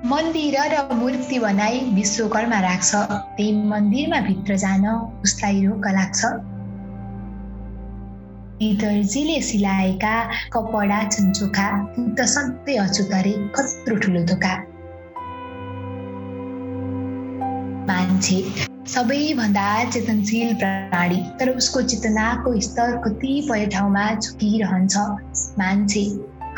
मन्दिर र मूर्ति बनाई विश्वकर्मा राख्छ। त्यही मन्दिरमा भित्र जान उसलाई रोक लाग्छ दर्जीले सिलाएका कपडा छन् चोखा त सधैँ अछुतरे कत्रो ठुलो धोका। मान्छे सबैभन्दा चेतनशील प्राणी तर उसको चेतनाको स्तर कतिपय ठाउँमा झुकिरहन्छ। मान्छे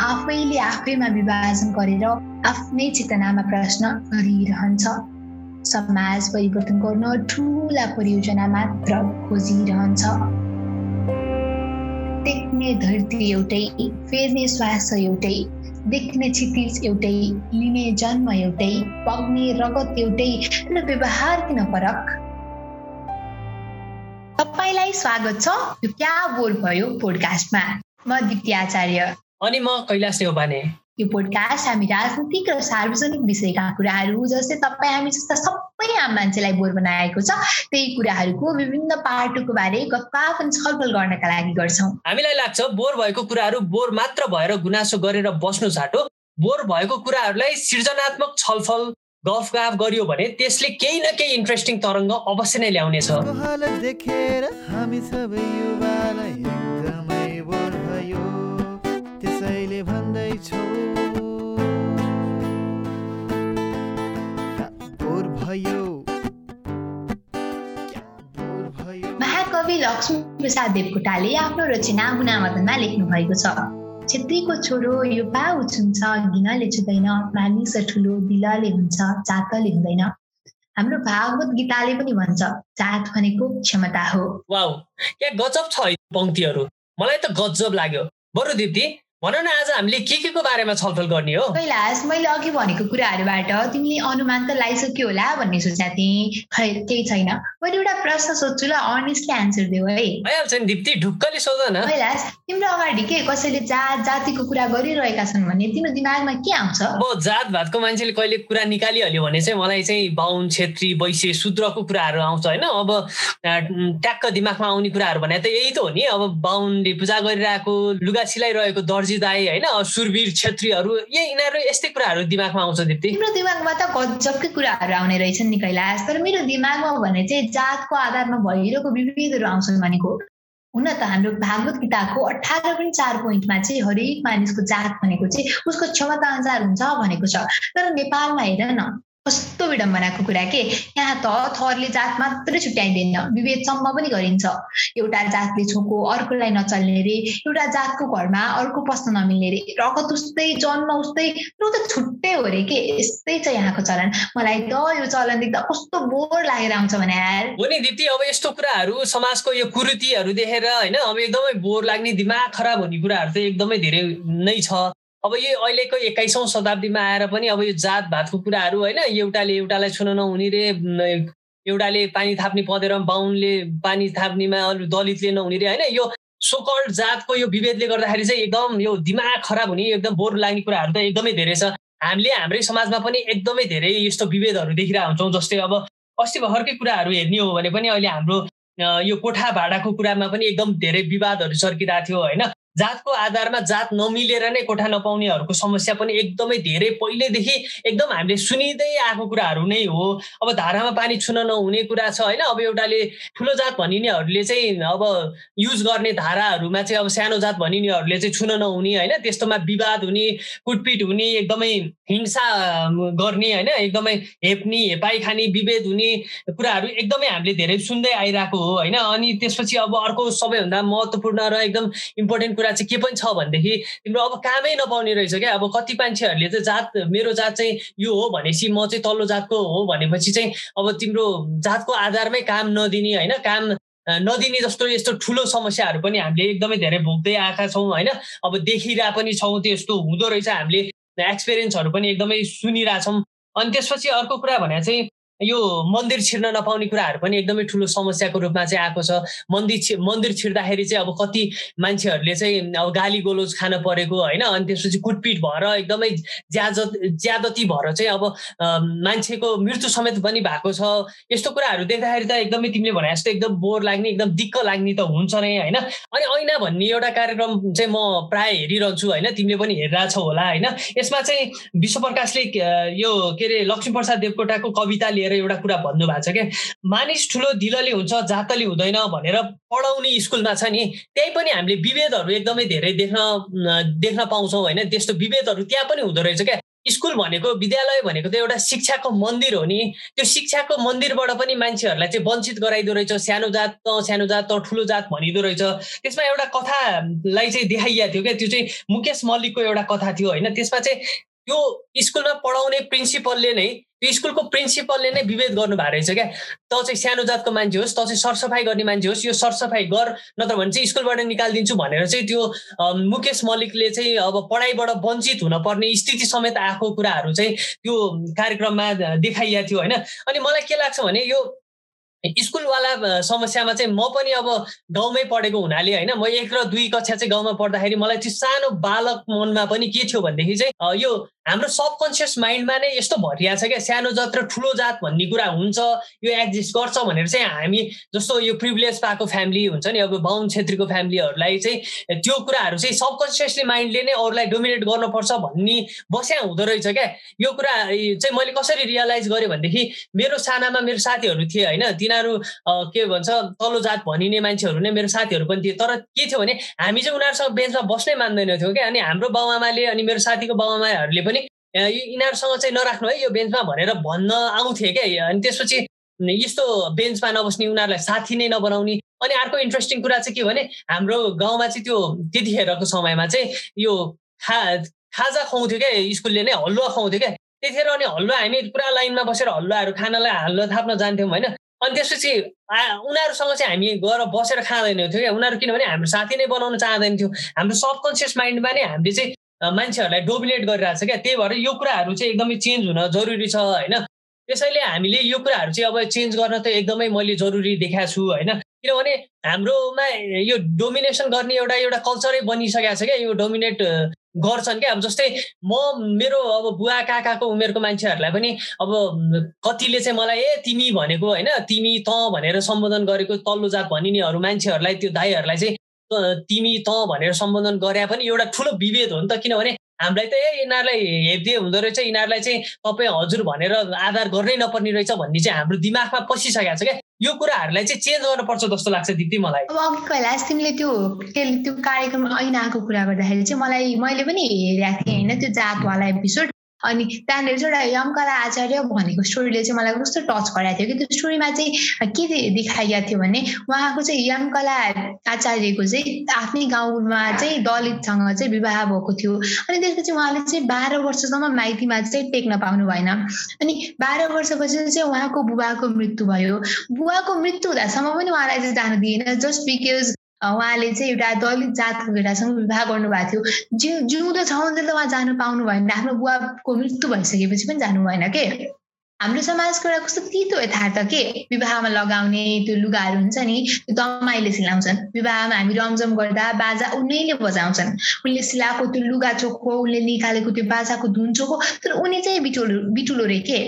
आफैले आफैमा विभाजन गरेर आफ्नै चेतनामा प्रश्न गरिरहन्छ। समाज परिवर्तन गर्न ठुला परियोजना मात्र खोजिरहन्छ। देख्ने धरती एउटै फेर्ने श्वास एउटै देख्ने क्षितिज एउटै लिने जन्म एउटै पग्ने रगत एउटै र व्यवहार किन फरक? तपाईँलाई स्वागत छ यो क्या बोर भयो पोडकास्टमा म। दिप्ती आचार्य। अनि म कैलाश नेउपाने यो पोडकास्ट हामी राजनीतिक र सार्वजनिक विषयका कुराहरू जस्तै तपाईँ हामी जस्ता सबै आम मान्छेलाई बोर बनाएको छ त्यही कुराहरूको विभिन्न पाटोको बारे गफगाफन छलफल गर्नका लागि गर्छौँ। हामीलाई लाग्छ बोर भएको कुराहरू बोर मात्र भएर गुनासो गरेर बस्नु छाटो बोर भएको कुराहरूलाई सृजनात्मक छलफल गफगाफ गरियो भने त्यसले केही न केही इन्ट्रेस्टिङ तरङ्ग अवश्य नै ल्याउनेछ। युवालाई भन्दैछौ। महाकवि लक्ष्मी प्रसाद देवकोटाले आफ्नो रचना मुनामदनमा लेख्नु भएको छ। छेत्रीको छोरो यो पाउ छुन्छ घिनले छुँदैन मानिस ठुलो दिलले हुन्छ जातले हुँदैन। हाम्रो भागवत गीताले पनि भन्छ जात भनेको क्षमता हो। वाउ या गजब छ पङ्क्तिहरू। मलाई त गजब लाग्यो। बरु दिदी भन न आज हामीले के के को बारेमा छलफल गर्ने हो? कैलाश मैले अघि भनेको कुराहरूबाट तिमीले अनुमान त लगाइसक्यो होला भन्ने सोचा थिएँ। खै केही छैन। मैले एउटा प्रश्न सोध्छु ल अनेस्टली आन्सर देऊ है। भइहाल्छ नि दिप्ती ढुक्कले सोध न। कैलाश तिम्रो अगाडि के कसैले जात जातिको कुरा गरिरहेका छन् भने तिम्रो दिमागमा के आउँछ? अब जात भातको मान्छेले कहिले कुरा निकालिहाल्यो भने चाहिँ मलाई चाहिँ बाहुन छेत्री वैश्य शूद्रको कुराहरू आउँछ होइन? अब ट्याक्क दिमागमा आउने कुराहरू भने त यही त हो नि। अब बाहुनले पूजा गरिरहेको लुगा सिलाइरहेको दर्जी दाई होइन सुरवीर छेत्रीहरू यही यिनीहरू यस्तै कुराहरू दिमागमा आउँछ दिप्ती। तिम्रो दिमागमा त गजबकै कुराहरू आउने रहेछन् नि कैलाश तर मेरो दिमागमा भने चाहिँ जातको आधारमा भइरहेको विविधहरू आउँछन् भनेको। हुन त हाम्रो भागवत गीताको अठार पनि चार पोइन्टमा चाहिँ हरेक मानिसको जात भनेको चाहिँ उसको क्षमता अनुसार हुन्छ भनेको छ। तर नेपालमा हेर न कस्तो विडम्बनाको कुरा के यहाँ त थरले जात मात्रै छुट्याइँदैन। विभेदसम्म पनि गरिन्छ। एउटा जातले छोको अर्कोलाई नचल्ने रे। एउटा जातको घरमा अर्को पस्न नमिल्ने रे। रगत उस्तै जन्म उस्तै त्यो त छुट्टै हो रे के? यस्तै छ यहाँको चलन। मलाई त यो चलन देख्दा कस्तो बोर लागेर आउँछ भने यार हो नि दिप्ती अब यस्तो कुराहरू समाजको यो कुरुतिहरू देखेर होइन अब एकदमै बोर लाग्ने दिमाग खराब हुने कुराहरू त एकदमै धेरै नै छ। अब यो अहिलेको एक्काइसौँ शताब्दीमा आएर पनि अब यो जात भातको कुराहरू होइन एउटाले एउटालाई छुन नहुने रे एउटाले पानी थाप्ने पदेर बाहुनले पानी थाप्नेमा अरू दलितले नहुने रे होइन? यो सोकल्ड जातको यो विभेदले गर्दाखेरि चाहिँ एकदम यो दिमाग खराब हुने एकदम बोर लाग्ने कुराहरू त एकदमै धेरै छ। हामीले हाम्रै समाजमा पनि एकदमै धेरै यस्तो विभेदहरू देखिरहेको हुन्छौँ जस्तै अब अस्ति भर्खरकै कुराहरू हेर्ने हो भने पनि अहिले हाम्रो यो कोठा भाडाको कुरामा पनि एकदम धेरै विवादहरू चर्किरहेको थियो होइन? जातको आधारमा जात नमिलेर नै कोठा नपाउनेहरूको समस्या पनि एकदमै धेरै पहिल्यैदेखि एकदम हामीले सुनिँदै आएको कुराहरू नै हो। अब धारामा पानी छुन नहुने कुरा छ होइन। अब एउटाले ठुलो जात भनिनेहरूले चाहिँ अब युज गर्ने धाराहरूमा चाहिँ अब सानो जात भनिनेहरूले चाहिँ छुन नहुने होइन। त्यस्तोमा विवाद हुने कुटपिट हुने एकदमै हिंसा गर्ने होइन। एकदमै हेप्ने हेपाई खाने विभेद हुने कुराहरू एकदमै हामीले धेरै सुन्दै आइरहेको हो होइन। अनि त्यसपछि अब अर्को सबैभन्दा महत्त्वपूर्ण र एकदम इम्पोर्टेन्ट कुरा चाहिँ के पनि छ भनेदेखि तिम्रो अब कामै नपाउने रहेछ क्या। अब कति मान्छेहरूले चाहिँ जात मेरो जात चाहिँ यो हो भनेपछि म चाहिँ तल्लो जातको हो भनेपछि चाहिँ अब तिम्रो जातको आधारमै काम नदिने होइन काम नदिने जस्तो यस्तो ठुलो समस्याहरू पनि हामीले एकदमै धेरै भोग्दै आएका छौँ होइन। अब देखिरहेको पनि छौँ त्यस्तो हुँदो रहेछ। हामीले एक्सपिरियन्सहरू पनि एकदमै सुनिरहेछौँ अनि त्यसपछि अर्को कुरा भने चाहिँ यो मन्दिर छिर्न नपाउने कुराहरू पनि एकदमै ठुलो समस्याको रूपमा चाहिँ आएको छ। मन्दिर मन्दिर छिर्दाखेरि चाहिँ अब कति मान्छेहरूले चाहिँ अब गाली गोलोज खान परेको होइन अनि त्यसपछि कुटपिट भएर एकदमै ज्याजत ज्यादती भएर चाहिँ अब मान्छेको मृत्यु समेत पनि भएको छ। यस्तो कुराहरू देख्दाखेरि त एकदमै तिमीले भने जस्तो एकदम बोर लाग्ने एकदम दिक्क लाग्ने त हुन्छ नै होइन। अनि ऐना भन्ने एउटा कार्यक्रम चाहिँ म प्रायः हेरिरहन्छु होइन तिमीले पनि हेरिरहेछौ होला होइन। यसमा चाहिँ विश्वप्रकाशले यो के अरे लक्ष्मी प्रसाद देवकोटाको कविता लिएर एउटा कुरा भन्नुभएको छ क्या मानिस ठुलो दिलले हुन्छ जातली हुँदैन भनेर पढाउने स्कुलमा छ नि त्यही पनि हामीले विभेदहरू एकदमै धेरै देख्न देख्न पाउँछौँ होइन। त्यस्तो विभेदहरू त्यहाँ पनि हुँदो रहेछ क्या स्कुल भनेको विद्यालय भनेको त एउटा शिक्षाको मन्दिर हो नि। त्यो शिक्षाको मन्दिरबाट पनि मान्छेहरूलाई चाहिँ वञ्चित गराइदो रहेछ। सानो जात त सानो जात त ठुलो जात भनिदो रहेछ। त्यसमा एउटा कथालाई चाहिँ देखाइएको थियो क्या त्यो चाहिँ मुकेश मल्लिकको एउटा कथा थियो होइन। त्यसमा चाहिँ त्यो स्कुलमा पढाउने प्रिन्सिपलले नै त्यो स्कुलको प्रिन्सिपलले नै विभेद गर्नुभएको रहेछ क्या। त चाहिँ सानो जातको मान्छे होस् त चाहिँ सरसफाइ गर्ने मान्छे होस् यो सरसफाइ गर नत्र भने चाहिँ स्कुलबाट निकालिदिन्छु भनेर चाहिँ त्यो मुकेश मल्लिकले चाहिँ अब पढाइबाट वञ्चित हुनपर्ने स्थिति समेत आएको कुराहरू चाहिँ त्यो कार्यक्रममा देखाइएको थियो होइन? अनि मलाई के लाग्छ भने यो स्कुलवाला समस्यामा चाहिँ म पनि अब गाउँमै पढेको हुनाले होइन म एक र दुई कक्षा चाहिँ गाउँमा पढ्दाखेरि मलाई त्यो सानो बालक मनमा पनि के थियो भनेदेखि चाहिँ यो हाम्रो सबकन्सियस माइन्डमा नै यस्तो भरिया छ क्या सानो जात र ठुलो जात भन्ने कुरा हुन्छ यो एक्जिस्ट गर्छ भनेर चाहिँ हामी जस्तो यो प्रिभिलेज पाएको फ्यामिली हुन्छ नि अब बाहुन छेत्रीको फ्यामिलीहरूलाई चाहिँ त्यो कुराहरू चाहिँ सबकन्सियसली माइन्डले नै अरूलाई डोमिनेट गर्नुपर्छ भन्ने बस्या हुँदो रहेछ क्या। यो कुरा चाहिँ मैले कसरी रियलाइज गरेँ भनेदेखि मेरो सानामा मेरो साथीहरू थिए होइन तिनीहरू के भन्छ तल्लो जात भनिने मान्छेहरू नै मेरो साथीहरू पनि थिए। तर के थियो भने हामी चाहिँ उनीहरूसँग बेन्चमा बस्नै मान्दैनथ्यौँ क्या। अनि हाम्रो बाबुआमाले अनि मेरो साथीको बाबुआमाहरूले पनि यिनीहरूसँग चाहिँ नराख्नु है यो बेन्चमा भनेर भन्न आउँथे क्या। अनि त्यसपछि यस्तो बेन्चमा नबस्ने उनीहरूलाई साथी नै नबनाउने। अनि अर्को इन्ट्रेस्टिङ कुरा चाहिँ के भने हाम्रो गाउँमा चाहिँ त्यो त्यतिखेरको समयमा चाहिँ यो खा खाजा खुवाउँथ्यो क्या स्कुलले नै हलुवा खुवाउँथ्यो क्या। त्यतिखेर अनि हलुवा हामी पुरा लाइनमा बसेर हलुवाहरू खानलाई हलुवा थाप्न जान्थ्यौँ होइन? अनि त्यसपछि उनीहरूसँग चाहिँ हामी गएर बसेर खाँदैनथ्यो क्या। उनीहरू किनभने हाम्रो साथी नै बनाउन चाहँदैन थियो हाम्रो सबकन्सियस माइन्डमा नै हामीले चाहिँ मान्छेहरूलाई डोमिनेट गरिरहेको छ क्या। त्यही भएर यो कुराहरू चाहिँ एकदमै चेन्ज हुन जरुरी छ होइन। त्यसैले हामीले यो कुराहरू चाहिँ अब चेन्ज गर्न त एकदमै मैले जरुरी देखाएको छु होइन। किनभने हाम्रोमा यो डोमिनेसन गर्ने एउटा एउटा कल्चरै बनिसकेको छ क्या। यो डोमिनेट गर्छन् क्या? अब जस्तै म मेरो अब बुवा काकाको उमेरको मान्छेहरूलाई पनि अब कतिले चाहिँ मलाई ए तिमी भनेको होइन तिमी त भनेर सम्बोधन गरेको तल्लो जात भनिनेहरू मान्छेहरूलाई त्यो दाईहरूलाई चाहिँ तिमी त भनेर सम्बोधन गरे पनि एउटा ठुलो विभेद हो नि त। किनभने हामीलाई त ए यिनीहरूलाई हेर्दै हुँदो रहेछ। यिनीहरूलाई चाहिँ तपाईँ हजुर भनेर आधार गर्नै नपर्ने रहेछ भन्ने चाहिँ हाम्रो दिमागमा पसिसकेको छ क्या। यो कुराहरूलाई चाहिँ चेन्ज गर्नुपर्छ जस्तो लाग्छ दिदी मलाई। अब अघि कैलाश तिमीले त्यो त्यो कार्यक्रम ऐनाको कुरा गर्दाखेरि चाहिँ मलाई मैले पनि हेरेको थिएँ होइन त्यो जातवाला एपिसोड अनि त्यहाँनिर चाहिँ एउटा यमकला आचार्य भनेको स्टोरीले चाहिँ मलाई कस्तो टच गराएको थियो कि त्यो स्टोरीमा चाहिँ के देखाइएको थियो भने उहाँको चाहिँ यमकला आचार्यको चाहिँ आफ्नै गाउँमा चाहिँ दलितसँग चाहिँ विवाह भएको थियो। अनि त्यसपछि उहाँले चाहिँ बाह्र वर्षसम्म माइतीमा चाहिँ टेक्न पाउनु भएन। अनि बाह्र वर्षपछि चाहिँ उहाँको बुबाको मृत्यु भयो। बुबाको मृत्यु हुँदासम्म पनि उहाँलाई चाहिँ जानु दिएन। जस्ट बिकज उहाँले चाहिँ एउटा दलित जातको केटासँग विवाह गर्नुभएको थियो। जिउ जिउँदो छ भने त उहाँ जानु पाउनु भएन। आफ्नो बुवाको मृत्यु भइसकेपछि पनि जानु भएन के? हाम्रो समाजको एउटा कस्तो तितो यथार्थ के? विवाहमा लगाउने त्यो लुगाहरू हुन्छ नि त्यो दमाईले सिलाउँछन्। विवाहमा हामी रमझम गर्दा बाजा उनीले बजाउँछन्। उनले सिलाएको त्यो लुगा चोखो उसले निकालेको त्यो बाजाको धुन चोखो तर उनी चाहिँ बिटुलो बिटुलो रे के?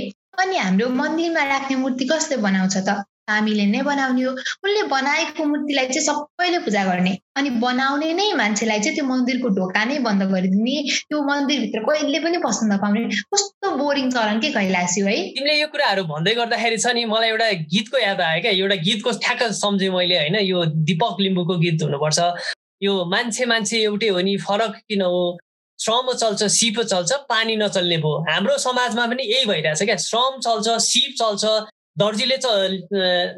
अनि हाम्रो मन्दिरमा राख्ने मूर्ति कसले बनाउँछ त? हामीले नै बनाउने हो। उनले बनाएको मूर्तिलाई चाहिँ सबैले पूजा गर्ने। अनि बनाउने नै मान्छेलाई चाहिँ त्यो मन्दिरको ढोका नै बन्द गरिदिने। त्यो मन्दिरभित्र कहिले पनि पस्न नपाउने। कस्तो बोरिङ चलन के कैलासी है? तिमीले यो कुराहरू भन्दै गर्दाखेरि छ नि मलाई एउटा गीतको याद आयो क्या। एउटा गीतको ठ्याक्क सम्झेँ मैले होइन। यो दिपक लिम्बूको गीत हुनुपर्छ। यो मान्छे मान्छे एउटै हो नि फरक किन हो? श्रम चल्छ सिप चल्छ पानी नचल्ने भयो हाम्रो समाजमा पनि यही भइरहेछ क्या। श्रम चल्छ सिप चल्छ। दर्जीले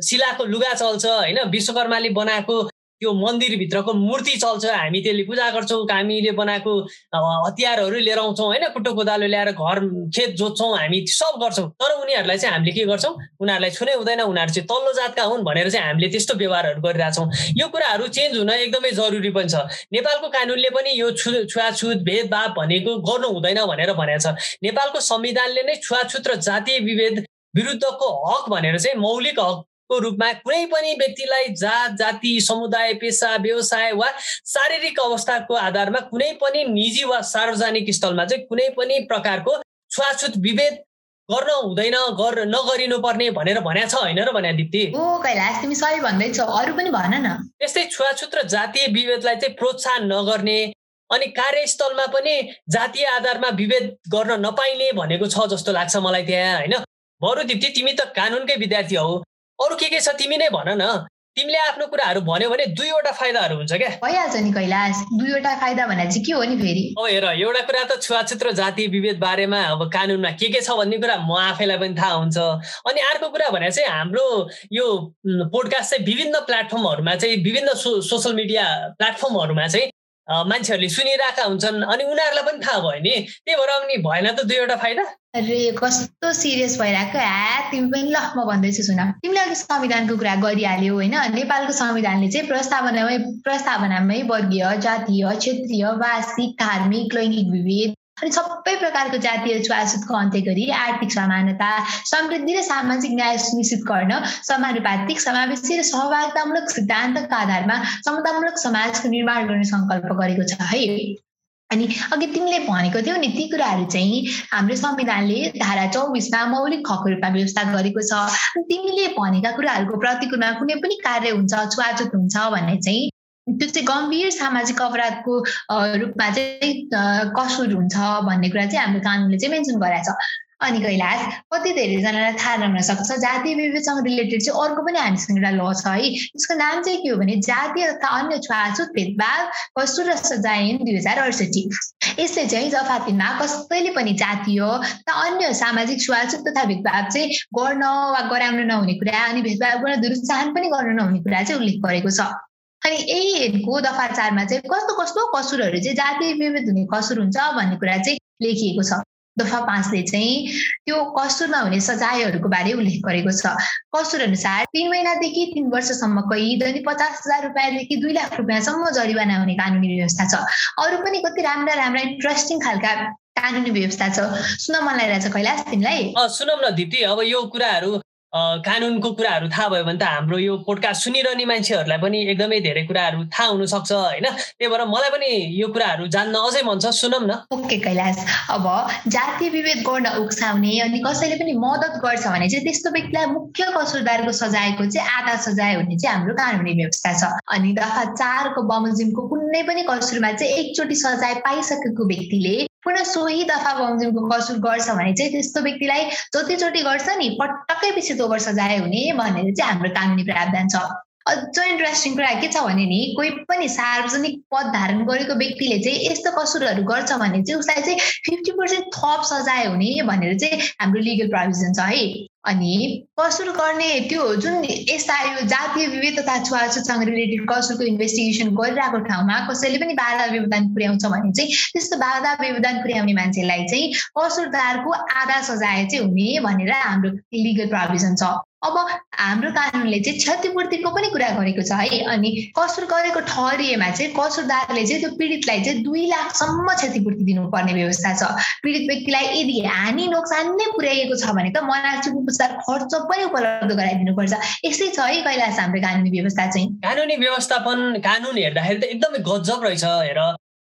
सिलाएको लुगा चल्छ होइन? विश्वकर्माले बनाएको त्यो मन्दिरभित्रको मूर्ति चल्छ। हामी त्यसले पूजा गर्छौँ हामीले बनाएको हतियारहरू लिएर आउँछौँ होइन? कुटो कोदालो ल्याएर घर खेत जोत्छौँ हामी सब गर्छौँ। तर उनीहरूलाई चाहिँ हामीले के गर्छौँ? उनीहरूलाई छुनै हुँदैन उनीहरू चाहिँ तल्लो जातका हुन् भनेर चाहिँ हामीले त्यस्तो व्यवहारहरू गरिरहेछौँ। यो कुराहरू चेन्ज हुन एकदमै जरुरी पनि छ। नेपालको कानुनले पनि यो छु छुवाछुत भेदभाव भनेको गर्नु हुँदैन भनेर भनेको छ। नेपालको संविधानले नै छुवाछुत र जातीय विभेद विरुद्धको हक भनेर चाहिँ मौलिक हकको रूपमा कुनै पनि व्यक्तिलाई जात जाति समुदाय पेसा व्यवसाय वा शारीरिक अवस्थाको आधारमा कुनै पनि निजी वा सार्वजनिक स्थलमा चाहिँ कुनै पनि प्रकारको छुवाछुत विभेद गर्न हुँदैन गर नगरिनु पर्ने भनेर भनेको छ होइन र भने दिप्ती? ओ कैलाश तिमी सही भन्दैछौ। अरू पनि भन न। त्यस्तै छुवाछुत र जातीय विभेदलाई चाहिँ प्रोत्साहन नगर्ने अनि कार्यस्थलमा पनि जातीय आधारमा विभेद गर्न नपाइने भनेको छ जस्तो लाग्छ मलाई त्यहाँ होइन? बरु दिप्ती तिमी त कानुनकै विद्यार्थी हौ। अरू के के छ तिमी नै भन न। तिमीले आफ्नो कुराहरू भन्यो भने दुईवटा फाइदाहरू हुन्छ क्या। भइहाल्छ नि कैलाश। दुईवटा फाइदा भने चाहिँ के हो नि फेरि? अब हेर एउटा कुरा त छुवाछुत र जातीय विभेद बारेमा अब कानुनमा के के छ भन्ने कुरा म आफैलाई पनि थाहा हुन्छ। अनि अर्को कुरा भने चाहिँ हाम्रो यो पोडकास्ट चाहिँ विभिन्न प्लेटफर्महरूमा चाहिँ विभिन्न सो सोसियल मिडिया प्लेटफर्महरूमा चाहिँ मान्छेहरूले सुनिरहेका हुन्छन् अनि उनीहरूलाई पनि थाहा भयो नि। त्यही भएर अनि भएन त दुईवटा फाइदा? अरे कस्तो सिरियस भइरहेको ह्या तिमी पनि ल म भन्दैछु सुन। तिमीले अघि संविधानको कुरा गरिहाल्यौ होइन? नेपालको संविधानले चाहिँ प्रस्तावनामै प्रस्तावनामै वर्गीय जातीय क्षेत्रीय वार्षिक धार्मिक लैङ्गिक विभेद अनि सबै प्रकारको जातीय छुवाछुतको अन्त्य गरी आर्थिक समानता समृद्धि र सामाजिक न्याय सुनिश्चित गर्न समानुपातिक समावेशी र सहभागितामूलक सिद्धान्तका आधारमा समतामूलक समाजको निर्माण गर्ने सङ्कल्प गरेको छ है। अनि अघि तिमीले भनेको थियौ नि ती कुराहरू चाहिँ हाम्रो संविधानले धारा चौबिसमा मौलिक हकको रूपमा व्यवस्था गरेको छ। तिमीले भनेका कुराहरूको प्रतिकूलमा कुनै पनि कार्य हुन्छ छुवाछुत हुन्छ भन्ने चाहिँ त्यो चाहिँ गम्भीर सामाजिक अपराधको रूपमा चाहिँ कसुर हुन्छ भन्ने कुरा चाहिँ हाम्रो कानुनले चाहिँ मेन्सन गरेको छ। अनि कैलाश कति धेरैजनालाई थाहा नहुन सक्छ जातीय विवेचसँग रिलेटेड चाहिँ अर्को पनि हामीसँग एउटा ल छ है। यसको नाम चाहिँ के हो भने जातीय तथा अन्य छुवाछुत भेदभाव कसुर र सजाय दुई हजार अडसठी। यसले चाहिँ दफा तिनमा कसैले पनि जातीय तथा अन्य सामाजिक छुवाछुत तथा भेदभाव चाहिँ गर्न वा गराउन नहुने कुरा अनि भेदभाव गर्न दुरुत्साहन पनि गर्न नहुने कुरा चाहिँ उल्लेख गरेको छ। अनि यहीको दफा चारमा चाहिँ कस्तो कस्तो कसुरहरू चाहिँ जातीय विभेद हुने कसुर हुन्छ भन्ने कुरा चाहिँ लेखिएको छ। दफा पाँचले चाहिँ त्यो कसुरमा हुने सजायहरूको बारे उल्लेख गरेको छ। कसुर अनुसार तिन महिनादेखि तिन वर्षसम्म कैद अनि पचास हजार रुपियाँदेखि दुई लाख रुपियाँसम्म जरिवाना हुने कानुनी व्यवस्था छ। अरू पनि कति राम्रा राम्रा इन्ट्रेस्टिङ खालका कानुनी व्यवस्था छ। सुन मन लागिरहेछ कैलाश तिमीलाई? सुनौ न दिप्ती अब यो कुराहरू कानुनको कुराहरू थाहा भयो भने त हाम्रो यो पोडकास्ट सुनिरहने मान्छेहरूलाई पनि एकदमै धेरै कुराहरू थाहा हुनसक्छ होइन? त्यही भएर मलाई पनि यो कुराहरू जान्न अझै मन छ सुनौँ न। ओके कैलाश। अब जातीय विभेद गर्न उक्साउने अनि कसैले पनि मद्दत गर्छ भने चाहिँ त्यस्तो व्यक्तिलाई मुख्य कसुरदारको सजायको चाहिँ आधा सजाय हुने चाहिँ हाम्रो कानुनी व्यवस्था छ। अनि दफा चारको बमोजिमको कुनै पनि कसुरमा चाहिँ एकचोटि सजाय पाइसकेको व्यक्तिले पुनः सोही दफा बमोजिमको कसुर गर्छ भने चाहिँ त्यस्तो व्यक्तिलाई जतिचोटि गर्छ नि पटक्कै पछि दोबर सजाय हुने भनेर चाहिँ हाम्रो कानुनी प्रावधान छ। अझ इन्ट्रेस्टिङ कुरा के छ भने नि कोही पनि सार्वजनिक पद धारण गरेको व्यक्तिले चाहिँ यस्तो कसुरहरू गर्छ भने चाहिँ उसलाई चाहिँ फिफ्टी पर्सेन्ट थप सजाय हुने भनेर चाहिँ हाम्रो लिगल प्रोभिजन छ है। अनि कसुर गर्ने त्यो जुन यस्ता यो जातीय विविध तथा छुवाछुतसँग रिलेटेड कसुरको इन्भेस्टिगेसन गरिरहेको ठाउँमा कसैले पनि बाधा व्यवधान पुर्याउँछ भने चाहिँ त्यस्तो बाधा व्यवधान पुर्याउने मान्छेलाई चाहिँ कसुरदारको आधा सजाय चाहिँ हुने भनेर हाम्रो लिगल प्रोभिजन छ। अब हाम्रो कानुनले चाहिँ क्षतिपूर्तिको पनि कुरा गरेको छ है। अनि कसुर गरेको ठहरिएमा चाहिँ कसुरदारले चाहिँ त्यो पीडितलाई चाहिँ दुई लाखसम्म क्षतिपूर्ति दिनुपर्ने व्यवस्था छ। पीडित व्यक्तिलाई यदि हानि नोक्सान नै पुर्याइएको छ भने त मनासिक उपचार खर्च पनि उपलब्ध गराइदिनुपर्छ। यस्तै छ है कैलाश हाम्रो कानुनी व्यवस्था चाहिँ। कानुनी व्यवस्थापन कानुन हेर्दाखेरि त एकदमै गजब रहेछ हेर।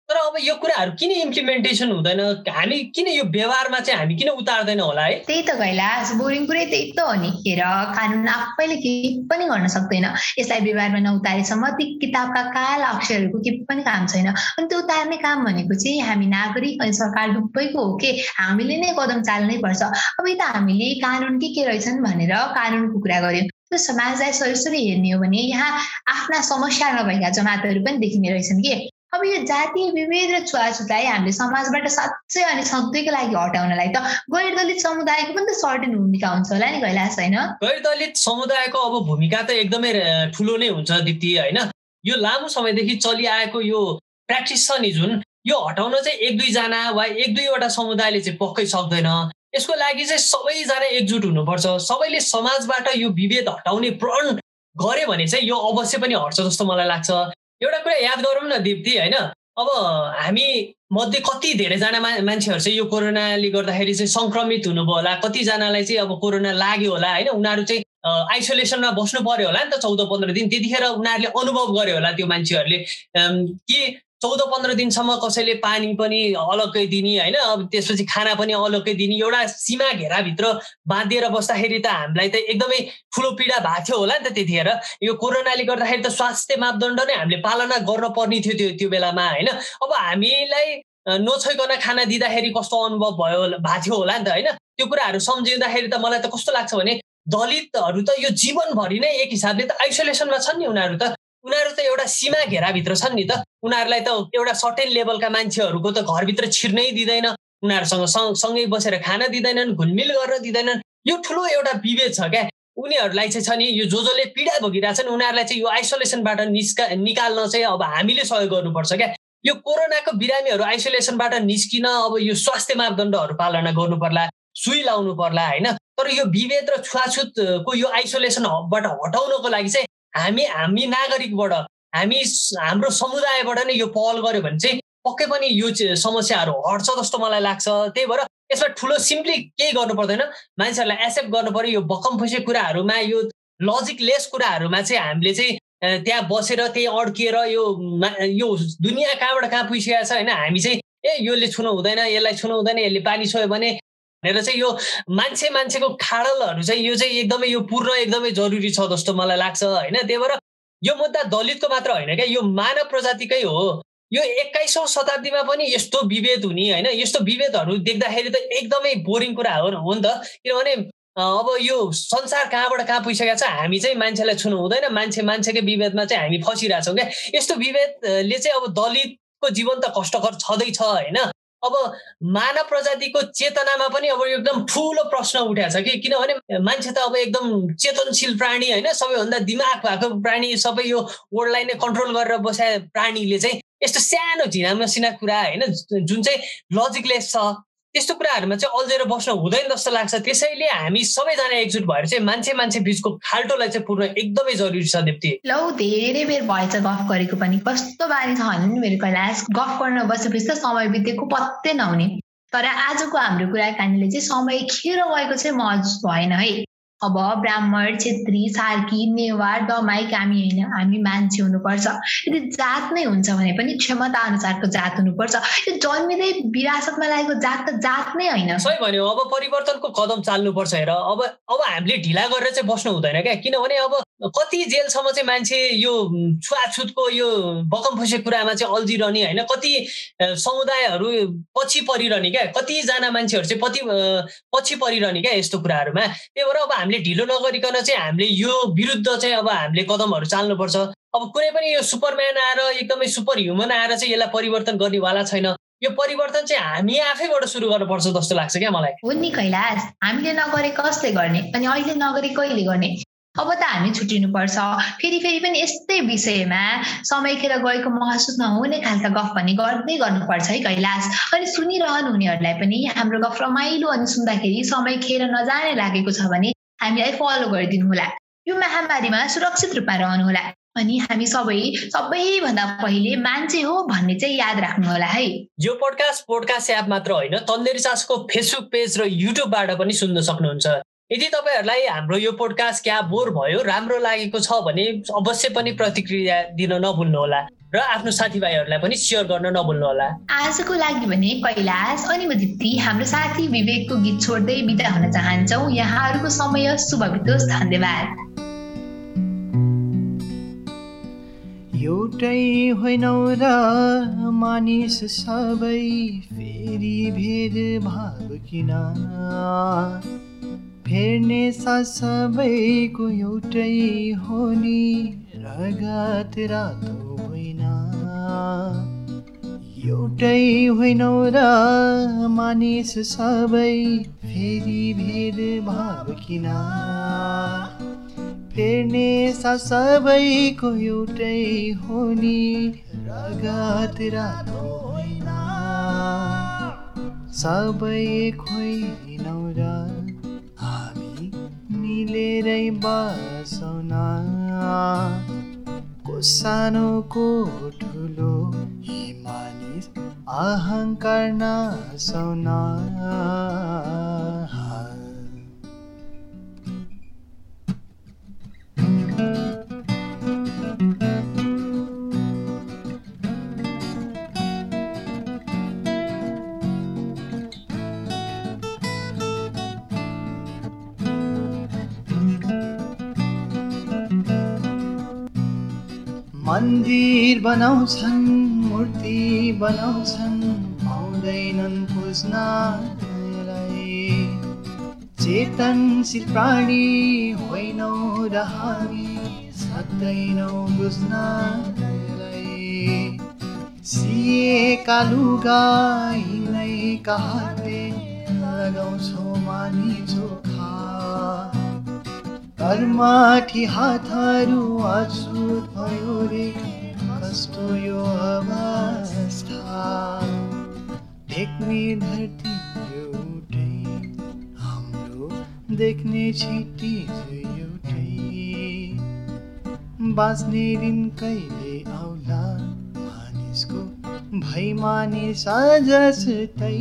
तर अब यो कुराहरू किन इम्प्लिमेन्टेसन हुँदैन? हामी किन यो व्यवहारमा चाहिँ हामी किन उतार्दैन होला है? त्यही त कैलाश बोरिङ कुरै त्यही त हो नि। हेर कानुन आफैले केही पनि गर्न सक्दैन। यसलाई व्यवहारमा नउतारेसम्म ती किताबका काल अक्षरहरूको केही पनि काम छैन। अनि त्यो उतार्ने काम भनेको चाहिँ हामी नागरिक अनि सरकार दुबैको हो कि? हामीले नै कदम चाल्नै पर्छ। अब त हामीले कानुन के के रहेछन् भनेर कानुनको कुरा गर्यौँ त्यो समाजलाई सरिसरी हेर्ने हो भने यहाँ आफ्ना समस्या नभएका जमातहरू पनि देखिने रहेछन् कि? अब यो जातीय विभेद र छुवाछुतलाई हामीले समाजबाट साँच्चै अनि सधैँको लागि हटाउनलाई त गैर दलित समुदायको पनि त सर्टेन भूमिका हुन्छ होला नि कैलाश होइन गैर दलित समुदायको अब भूमिका त एकदमै ठुलो नै हुन्छ दिप्ती होइन? यो लामो समयदेखि चलिआएको यो प्र्याक्टिस छ नि जुन यो हटाउन चाहिँ एक दुईजना वा एक दुईवटा समुदायले चाहिँ पक्कै सक्दैन। यसको लागि चाहिँ सबैजना एकजुट हुनुपर्छ। सबैले समाजबाट यो विभेद हटाउने प्रण गऱ्यो भने चाहिँ यो अवश्य पनि हट्छ जस्तो मलाई लाग्छ। एउटा कुरा याद गरौँ न दिप्ती होइन? अब हामी मध्ये कति धेरैजना मा मान्छेहरू चाहिँ यो कोरोनाले गर्दाखेरि चाहिँ सङ्क्रमित हुनुभयो होला। कतिजनालाई चाहिँ अब कोरोना लाग्यो होला होइन? उनीहरू चाहिँ आइसोलेसनमा बस्नु पर्यो होला नि त चौध पन्ध्र दिन। त्यतिखेर उनीहरूले अनुभव गर्यो होला त्यो मान्छेहरूले। कि चौध पन्ध्र दिनसम्म कसैले पानी पनि अलग्गै दिने होइन? अब त्यसपछि खाना पनि अलग्गै दिने। एउटा सीमा घेराभित्र बाँधिएर बस्दाखेरि त हामीलाई त एकदमै ठुलो पीडा भएको थियो होला नि त त्यतिखेर। यो कोरोनाले गर्दाखेरि त स्वास्थ्य मापदण्ड नै हामीले पालना गर्न पर्ने थियो त्यो त्यो बेलामा होइन? अब हामीलाई नछोइकन खाना दिँदाखेरि कस्तो अनुभव भयो भएको थियो होला नि त होइन? त्यो कुराहरू सम्झिँदाखेरि त मलाई त कस्तो लाग्छ भने दलितहरू त यो जीवनभरि नै एक हिसाबले त आइसोलेसनमा छन् नि उनीहरू त। उनीहरू त एउटा सीमा घेराभित्र छन् नि त। उनीहरूलाई त एउटा सर्टेन लेभलका मान्छेहरूको त घरभित्र छिर्नै दिँदैन। उनीहरूसँग सँगै बसेर खान दिँदैनन् घुलमिल गर्न दिँदैनन्। यो ठुलो एउटा विभेद छ क्या। उनीहरूलाई चाहिँ छ नि यो जो जसले पीडा भोगिरहेछन्। उनीहरूलाई चाहिँ यो आइसोलेसनबाट निस्का निकाल्न चाहिँ अब हामीले सहयोग गर्नुपर्छ क्या। यो कोरोनाको बिरामीहरू आइसोलेसनबाट निस्किन अब यो स्वास्थ्य मापदण्डहरू पालना गर्नु पर्ला सुई लाउनु पर्ला होइन? तर यो विभेद र छुवाछुतको यो आइसोलेसनबाट हटाउनको लागि चाहिँ हामी हामी नागरिकबाट हामी हाम्रो समुदायबाट नै यो पहल गऱ्यो भने चाहिँ पक्कै पनि यो समस्याहरू हट्छ जस्तो मलाई लाग्छ। त्यही भएर यसमा ठुलो सिम्पली केही गर्नु पर्दैन। मान्छेहरूलाई एक्सेप्ट गर्नु पऱ्यो यो बकम फुसे कुराहरूमा यो लजिकलेस कुराहरूमा चाहिँ हामीले चाहिँ त्यहाँ बसेर त्यही अड्किएर यो यो दुनियाँ कहाँबाट कहाँ पुगिसकेको छ होइन हामी चाहिँ ए यसले छुनु हुँदैन यसलाई छुनु हुँदैन यसले पानी छोयो भने भनेर चाहिँ यो मान्छे मान्छेको खाडलहरू चाहिँ यो चाहिँ एकदमै यो पूर्ण एकदमै जरुरी छ जस्तो मलाई लाग्छ होइन? त्यही भएर यो मुद्दा दलितको मात्र होइन क्या यो मानव प्रजातिकै हो। यो एक्काइसौँ शताब्दीमा पनि यस्तो विभेद हुने होइन? यस्तो विभेदहरू देख्दाखेरि त एकदमै बोरिङ कुरा हो नि त। किनभने अब यो संसार कहाँबाट कहाँ पुगिसकेको छ हामी चाहिँ मान्छेलाई छुनु हुँदैन। मान्छे मान्छेकै विभेदमा चाहिँ हामी फसिरहेछौँ क्या। यस्तो विभेदले चाहिँ अब दलितको जीवन त कष्टकर छँदैछ होइन? अब मानव प्रजातिको चेतनामा पनि अब एकदम ठुलो प्रश्न उठाएको छ कि? किनभने मान्छे त अब एकदम चेतनशील प्राणी होइन सबैभन्दा दिमाग भएको प्राणी सबै यो वर्ल्डलाई नै कन्ट्रोल गरेर बसाए प्राणीले चाहिँ यस्तो सानो झिना मसिना कुरा होइन जुन चाहिँ लजिकलेस छ। त्यस्तो कुराहरूमा चाहिँ अल्झेर बस्नु हुँदैन जस्तो लाग्छ। त्यसैले हामी सबैजना एकजुट भएर चाहिँ मान्छे मान्छे बिचको खाल्टोलाई चाहिँ पूर्ण एकदमै जरुरी छ दिप्ती लौ धेरै बेर भएछ गफ गरेको पनि। कस्तो बानी छ भने मेरो कैलाश गफ गर्न बसेपछि त समय बितेको पत्तै नहुने। तर आजको हाम्रो कुराकानीले चाहिँ समय खेर गएको चाहिँ महसुस भएन है। अब ब्राह्मण छेत्री सार्की नेवार दमाई कामी होइन हामी मान्छे हुनुपर्छ। यदि जात नै हुन्छ भने पनि क्षमता अनुसारको जात हुनुपर्छ। यो जन्मिँदै विरासतमा लागेको जात त जात नै होइन। सही भन्यो। अब परिवर्तनको कदम चाल्नुपर्छ हेर। अब अब हामीले ढिला गरेर चाहिँ बस्नु हुँदैन क्या। किनभने अब कति जेलसम्म चाहिँ मान्छे यो छुवाछुतको यो बकम फुसे कुरामा चाहिँ अल्झिरहने होइन कति समुदायहरू पछि परिरहने क्या। कतिजना मान्छेहरू चाहिँ पछि पछि परिरहने क्या यस्तो कुराहरूमा। त्यही भएर अब हामीले ढिलो नगरिकन चाहिँ हामीले यो विरुद्ध चाहिँ अब हामीले कदमहरू चाल्नुपर्छ। अब कुनै पनि यो सुपरम्यान आएर एकदमै सुपर ह्युमन आएर चाहिँ यसलाई परिवर्तन गर्नेवाला छैन। यो परिवर्तन चाहिँ हामी आफैबाट सुरु गर्नुपर्छ जस्तो लाग्छ क्या मलाई। हो नि कैलाश हामीले नगरे कसले गर्ने? अनि अहिले नगरे कहिले गर्ने? अब त हामी छुट्टिनुपर्छ फेरि फेरि पनि यस्तै विषयमा समय खेर गएको महसुस नहुने खालका गफ पनि गर्दै गर्नुपर्छ है कैलाश। अनि सुनिरहनु हुनेहरूलाई पनि हाम्रो गफ रमाइलो अनि सुन्दाखेरि समय खेर नजाने लागेको छ भने हामीलाई फलो गरिदिनु होला। यो महामारीमा सुरक्षित रूपमा रहनुहोला अनि हामी सबै सबैभन्दा पहिले मान्छे हो भन्ने चाहिँ याद राख्नु होला है। यो पोडकास्ट पोडकास्ट एप मात्र होइन तन्देरी चासको फेसबुक पेज र युट्युबबाट पनि सुन्न सक्नुहुन्छ। यदि तपाईँहरूलाई हाम्रो यो पोडकास्ट क्या बोर भयो राम्रो लागेको छ भने अवश्य पनि प्रतिक्रिया दिन नभुल्नुहोला। र आफ्नो साथीभाइहरूलाई पनि सेयर गर्न नभुल्नुहोला आजको लागि भने कैलाश अनि दिप्ती हाम्रो साथी विवेकको गीत छोड्दै बिदा हुन चाहन्छौ। यहाँहरूको समय शुभ बितोस् धन्यवाद। एउटै होइनौ र मानिस सबै फेरि भेदभाव किन? फेर्ने सबैको एउटै हो नि। रगत रातो होइन। एउटै र मानिस सबै फेरि भेदभाव किन। फेर्ने साथ सबैको एउटै हो नि रगत रातो होइन। सबै खोइनौ र मिलेरै बसौँ को सानो को ठुलो मानिस अहङ्कार नसौन। मन्दिर बनाउँछन् मूर्ति बनाउँछन् आउँदैनन् पुज्नलाई चेतनशील प्राणी होइनौ र हामी सक्दैनौ बुझ्नलाई सिएका लुगा हिँड्नैका हातले लगाउँछौ मानि चोखा कर्माठी हातहरू अछुत भयो रे। कस्तो यो अवस्था? ढेक्ने धरती एउटै हाम्रो देख्ने छिटिज एउटै। बाँच्ने दिन कहिले आउला? मानिसको भई मानिस जस्तै।